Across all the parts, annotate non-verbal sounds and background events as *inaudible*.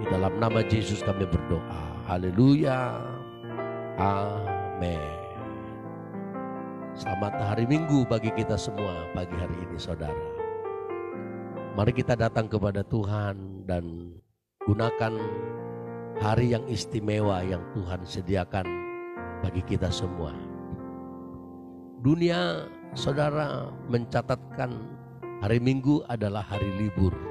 Di dalam nama Yesus kami berdoa. Haleluya. Amin. Selamat hari Minggu bagi kita semua pagi hari ini saudara. Mari kita datang kepada Tuhan dan gunakan hari yang istimewa yang Tuhan sediakan bagi kita semua. Dunia saudara mencatatkan hari Minggu adalah hari libur.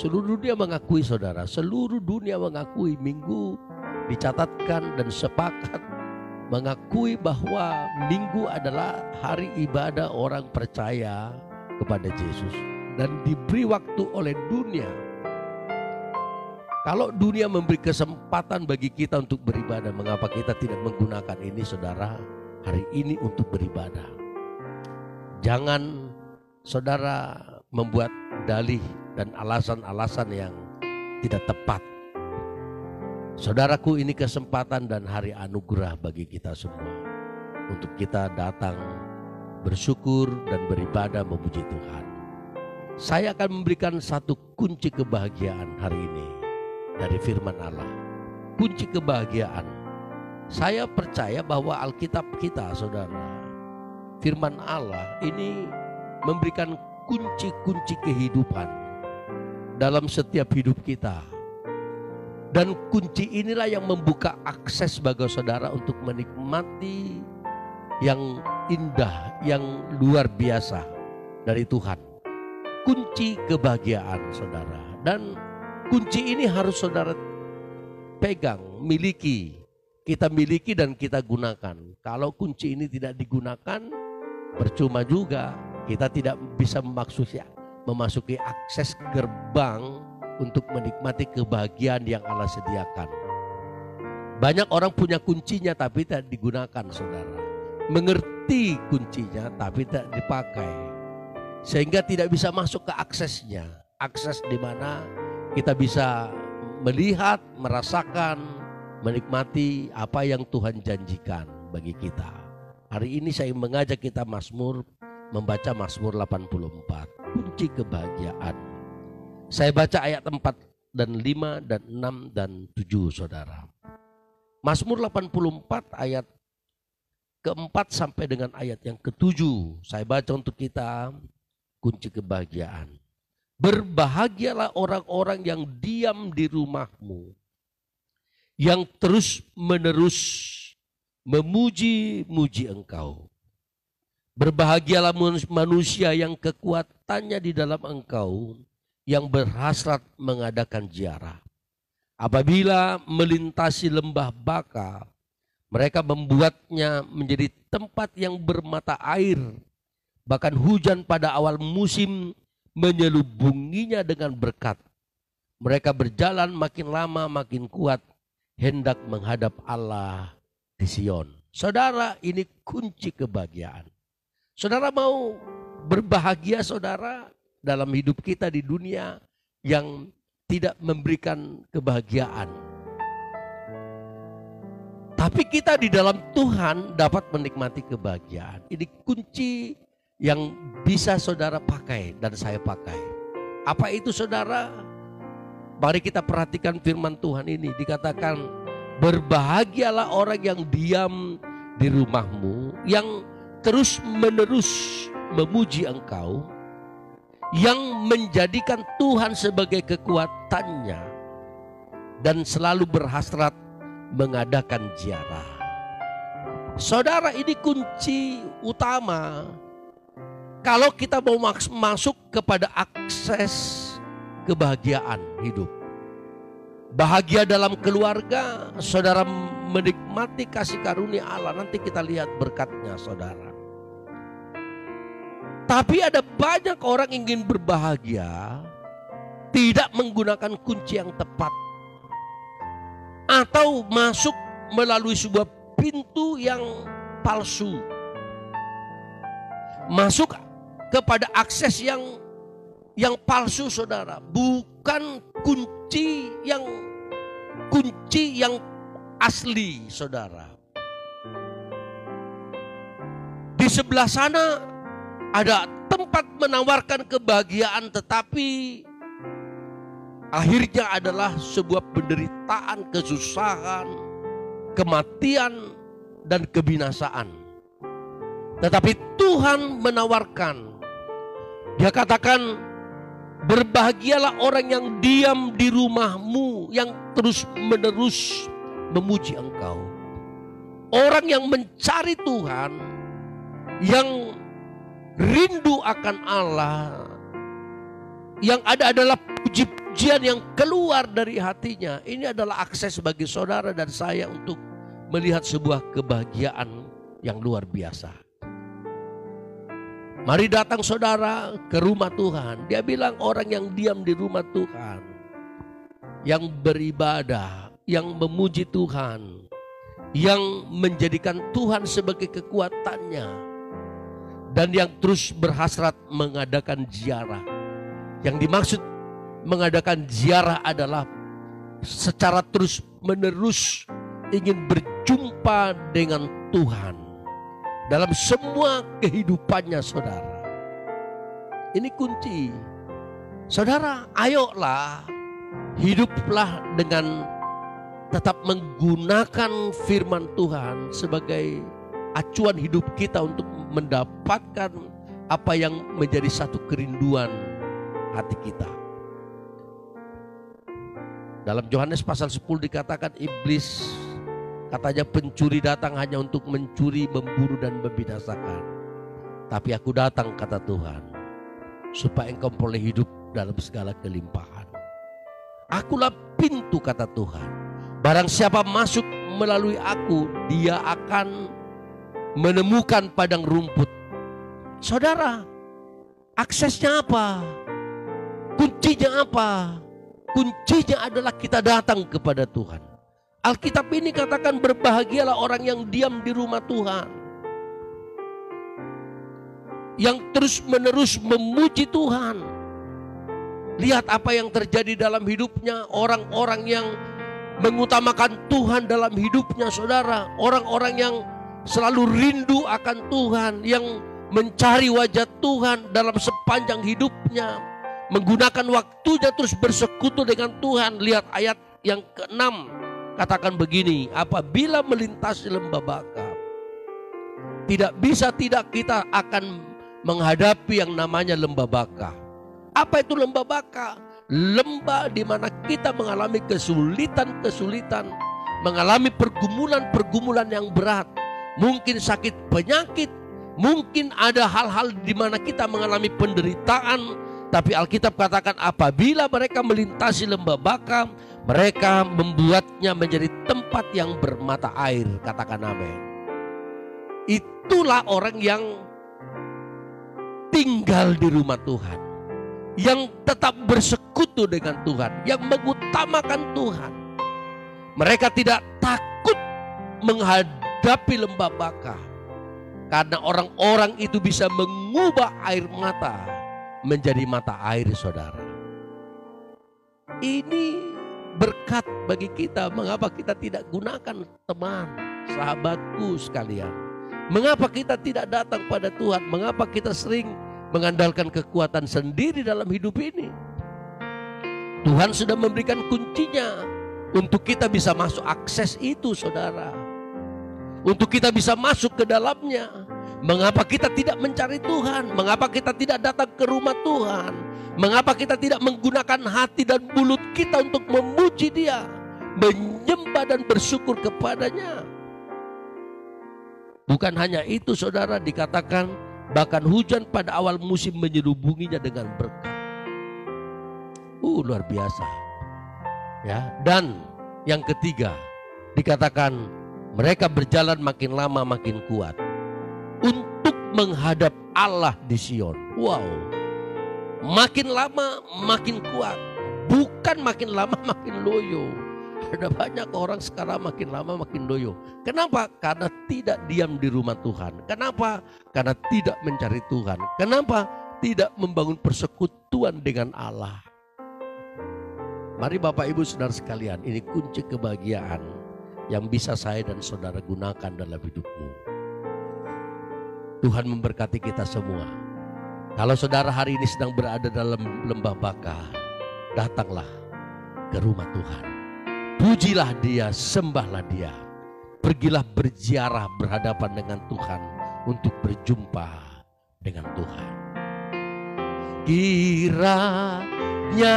Seluruh dunia mengakui saudara, seluruh dunia mengakui Minggu dicatatkan dan sepakat mengakui bahwa Minggu adalah hari ibadah orang percaya kepada Yesus dan diberi waktu oleh dunia. Kalau dunia memberi kesempatan bagi kita untuk beribadah, mengapa kita tidak menggunakan ini saudara hari ini untuk beribadah? Jangan saudara membuat dalih dan alasan-alasan yang tidak tepat. Saudaraku ini kesempatan dan hari anugerah bagi kita semua. Untuk kita datang bersyukur dan beribadah memuji Tuhan. Saya akan memberikan satu kunci kebahagiaan hari ini dari firman Allah. Kunci kebahagiaan. Saya percaya bahwa Alkitab kita saudara. Firman Allah ini memberikan kunci-kunci kehidupan dalam setiap hidup kita. Dan kunci inilah yang membuka akses bagi saudara untuk menikmati yang indah, yang luar biasa dari Tuhan. Kunci kebahagiaan saudara. Dan kunci ini harus saudara pegang, miliki. Kita miliki dan kita gunakan. Kalau kunci ini tidak digunakan, percuma juga. Kita tidak bisa memasuki, memasuki akses gerbang untuk menikmati kebahagiaan yang Allah sediakan. Banyak orang punya kuncinya tapi tidak digunakan saudara. Mengerti kuncinya tapi tidak dipakai. Sehingga tidak bisa masuk ke aksesnya. Akses di mana kita bisa melihat, merasakan, menikmati apa yang Tuhan janjikan bagi kita. Hari ini saya mengajak kita Mazmur membaca Mazmur 84, kunci kebahagiaan. Saya baca ayat 4 dan 5 dan 6 dan 7 saudara. Mazmur 84 ayat keempat sampai dengan ayat yang ketujuh. Saya baca untuk kita kunci kebahagiaan. Berbahagialah orang-orang yang diam di rumahmu. Yang terus menerus memuji-muji engkau. Berbahagialah manusia yang kekuatannya di dalam engkau yang berhasrat mengadakan ziarah. Apabila melintasi lembah baka, mereka membuatnya menjadi tempat yang bermata air. Bahkan hujan pada awal musim menyelubunginya dengan berkat. Mereka berjalan makin lama makin kuat hendak menghadap Allah di Sion. Saudara, ini kunci kebahagiaan. Saudara mau berbahagia saudara? dalam hidup kita di dunia yang tidak memberikan kebahagiaan. Tapi kita di dalam Tuhan dapat menikmati kebahagiaan. Ini kunci yang bisa saudara pakai dan saya pakai. Apa itu saudara? Mari kita perhatikan firman Tuhan ini. Dikatakan berbahagialah orang yang diam di rumahmu. Yang terus menerus memuji engkau yang menjadikan Tuhan sebagai kekuatannya dan selalu berhasrat mengadakan ziarah. Saudara, ini kunci utama kalau kita mau masuk kepada akses kebahagiaan hidup. Bahagia dalam keluarga, saudara menikmati kasih karunia Allah. Nanti kita lihat berkatnya, saudara. Tapi ada banyak orang ingin berbahagia tidak menggunakan kunci yang tepat atau masuk melalui sebuah pintu yang palsu. Masuk kepada akses yang yang palsu Saudara, bukan kunci yang kunci yang asli Saudara. Di sebelah sana ada tempat menawarkan kebahagiaan tetapi akhirnya adalah sebuah penderitaan, kesusahan, kematian, dan kebinasaan. Tetapi Tuhan menawarkan, Dia katakan, berbahagialah orang yang diam di rumahmu, yang terus-menerus memuji Engkau. Orang yang mencari Tuhan, yang rindu akan Allah, yang ada adalah puji-pujian yang keluar dari hatinya. Ini adalah akses bagi saudara dan saya untuk melihat sebuah kebahagiaan yang luar biasa. Mari datang saudara ke rumah Tuhan. Dia bilang orang yang diam di rumah Tuhan. Yang beribadah, yang memuji Tuhan. Yang menjadikan Tuhan sebagai kekuatannya dan yang terus berhasrat mengadakan ziarah. Yang dimaksud mengadakan ziarah adalah secara terus menerus ingin berjumpa dengan Tuhan dalam semua kehidupannya saudara. Ini kunci. Saudara, ayolah hiduplah dengan tetap menggunakan firman Tuhan sebagai acuan hidup kita untuk mendapatkan apa yang menjadi satu kerinduan hati kita. Dalam Yohanes pasal 10 dikatakan iblis katanya pencuri datang hanya untuk mencuri, memburu dan membinasakan. Tapi aku datang kata Tuhan supaya engkau boleh hidup dalam segala kelimpahan. Akulah pintu kata Tuhan. Barang siapa masuk melalui aku, dia akan menemukan padang rumput. Saudara, aksesnya apa? Kuncinya apa? Kuncinya adalah kita datang kepada Tuhan. Alkitab ini katakan berbahagialah orang yang diam di rumah Tuhan. Yang terus menerus memuji Tuhan. Lihat apa yang terjadi dalam hidupnya orang-orang yang mengutamakan Tuhan dalam hidupnya saudara. Orang-orang yang selalu rindu akan Tuhan, yang mencari wajah Tuhan dalam sepanjang hidupnya, menggunakan waktunya terus bersekutu dengan Tuhan. Lihat ayat yang keenam katakan begini, apabila melintasi lembah baka, tidak bisa tidak kita akan menghadapi yang namanya lembah baka. Apa itu lembah baka? Lembah di mana kita mengalami kesulitan-kesulitan, mengalami pergumulan-pergumulan yang berat mungkin sakit penyakit, mungkin ada hal-hal di mana kita mengalami penderitaan, tapi Alkitab katakan apabila mereka melintasi lembah baka, mereka membuatnya menjadi tempat yang bermata air. Katakan amin. Itulah orang yang tinggal di rumah Tuhan. Yang tetap bersekutu dengan Tuhan. Yang mengutamakan Tuhan. Mereka tidak takut menghadapi menghadapi lembah baka. Karena orang-orang itu bisa mengubah air mata menjadi mata air saudara. Ini berkat bagi kita. Mengapa kita tidak gunakan teman, sahabatku sekalian. Mengapa kita tidak datang pada Tuhan? Mengapa kita sering mengandalkan kekuatan sendiri dalam hidup ini? Tuhan sudah memberikan kuncinya untuk kita bisa masuk akses itu saudara untuk kita bisa masuk ke dalamnya. Mengapa kita tidak mencari Tuhan? Mengapa kita tidak datang ke rumah Tuhan? Mengapa kita tidak menggunakan hati dan mulut kita untuk memuji Dia, menyembah dan bersyukur kepadanya? Bukan hanya itu, saudara, dikatakan bahkan hujan pada awal musim menyerubunginya dengan berkat. Uh, luar biasa. Ya, dan yang ketiga dikatakan mereka berjalan makin lama makin kuat untuk menghadap Allah di Sion. Wow. Makin lama makin kuat. Bukan makin lama *laughs* makin loyo. Ada banyak orang sekarang makin lama makin loyo. Kenapa? Karena tidak diam di rumah Tuhan. Kenapa? Karena tidak mencari Tuhan. Kenapa? Tidak membangun persekutuan dengan Allah. Mari Bapak Ibu Saudara sekalian, ini kunci kebahagiaan yang bisa saya dan saudara gunakan dalam hidupmu. Tuhan memberkati kita semua. Kalau saudara hari ini sedang berada dalam lembah baka, datanglah ke rumah Tuhan. Pujilah dia, sembahlah dia. Pergilah berziarah berhadapan dengan Tuhan untuk berjumpa dengan Tuhan. Kiranya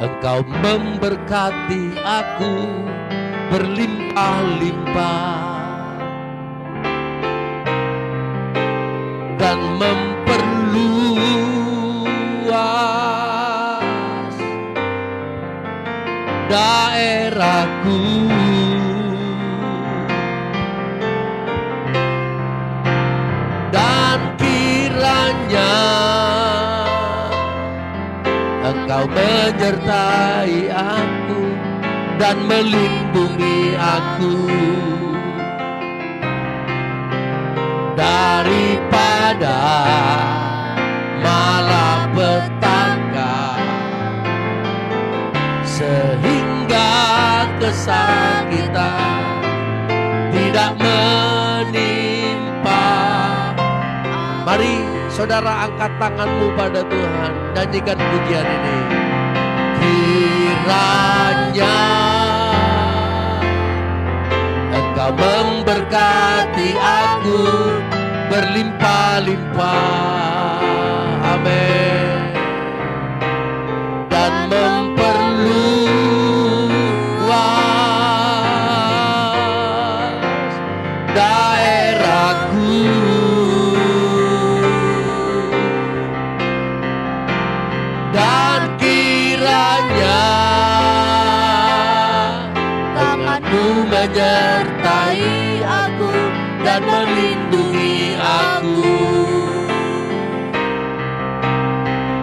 Engkau memberkati aku berlimpah-limpah dan memperluas daerahku engkau menyertai aku dan melindungi aku. Daripada malapetaka sehingga kesakitan tidak menimpa. Mari saudara angkat tanganmu pada Tuhan nyanyikan pujian ini. Kiranya engkau memberkati aku berlimpah-limpah. Amin dan melindungi aku.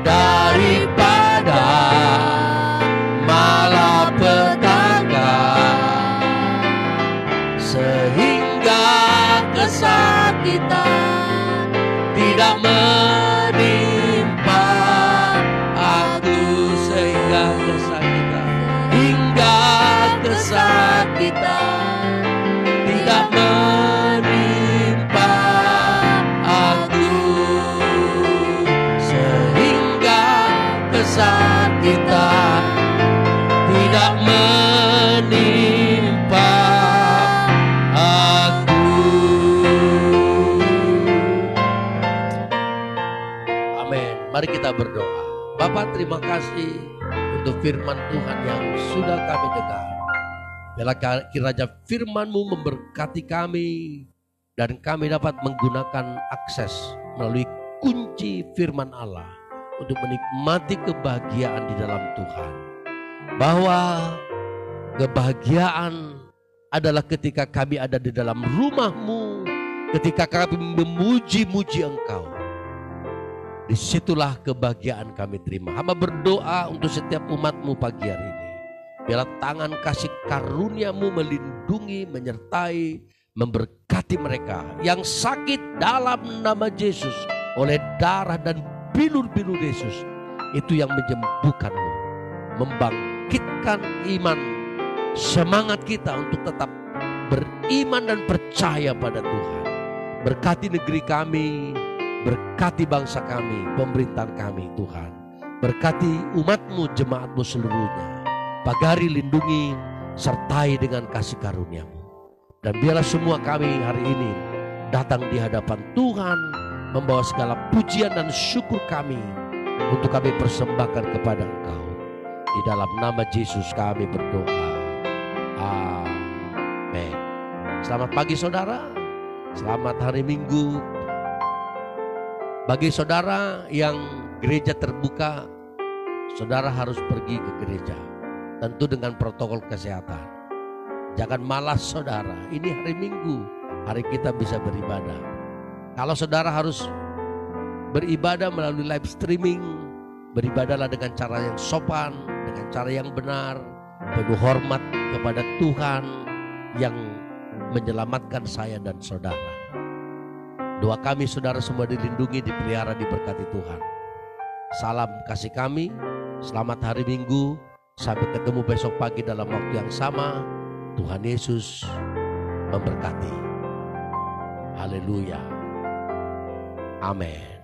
Daripada malapetaka sehingga kesakitan tidak menimpa mari kita berdoa Bapak terima kasih untuk firman Tuhan yang sudah kami dengar Bila kiranya firman-Mu memberkati kami dan kami dapat menggunakan akses melalui kunci firman Allah untuk menikmati kebahagiaan di dalam Tuhan. Bahwa kebahagiaan adalah ketika kami ada di dalam rumah-Mu, ketika kami memuji-muji Engkau. Di situlah kebahagiaan kami terima. Hamba berdoa untuk setiap umat-Mu pagi hari ini. Biarlah tangan kasih karuniamu melindungi, menyertai, memberkati mereka yang sakit dalam nama Yesus oleh darah dan bilur-bilur Yesus. Itu yang menyembuhkanmu, membangkitkan iman, semangat kita untuk tetap beriman dan percaya pada Tuhan. Berkati negeri kami, berkati bangsa kami, pemerintahan kami Tuhan. Berkati umatmu, jemaatmu seluruhnya. Pagari lindungi, sertai dengan kasih karuniamu. Dan biarlah semua kami hari ini datang di hadapan Tuhan, membawa segala pujian dan syukur kami untuk kami persembahkan kepada Engkau. Di dalam nama Yesus kami berdoa. Amin. Selamat pagi saudara. Selamat hari Minggu. Bagi saudara yang gereja terbuka, saudara harus pergi ke gereja. Tentu dengan protokol kesehatan. Jangan malas saudara, ini hari Minggu, hari kita bisa beribadah. Kalau saudara harus beribadah melalui live streaming, beribadahlah dengan cara yang sopan, dengan cara yang benar, penuh hormat kepada Tuhan yang menyelamatkan saya dan saudara. Doa kami saudara semua dilindungi, dipelihara, diberkati Tuhan. Salam kasih kami, selamat hari Minggu, sampai ketemu besok pagi dalam waktu yang sama. Tuhan Yesus memberkati. Haleluya. Amin.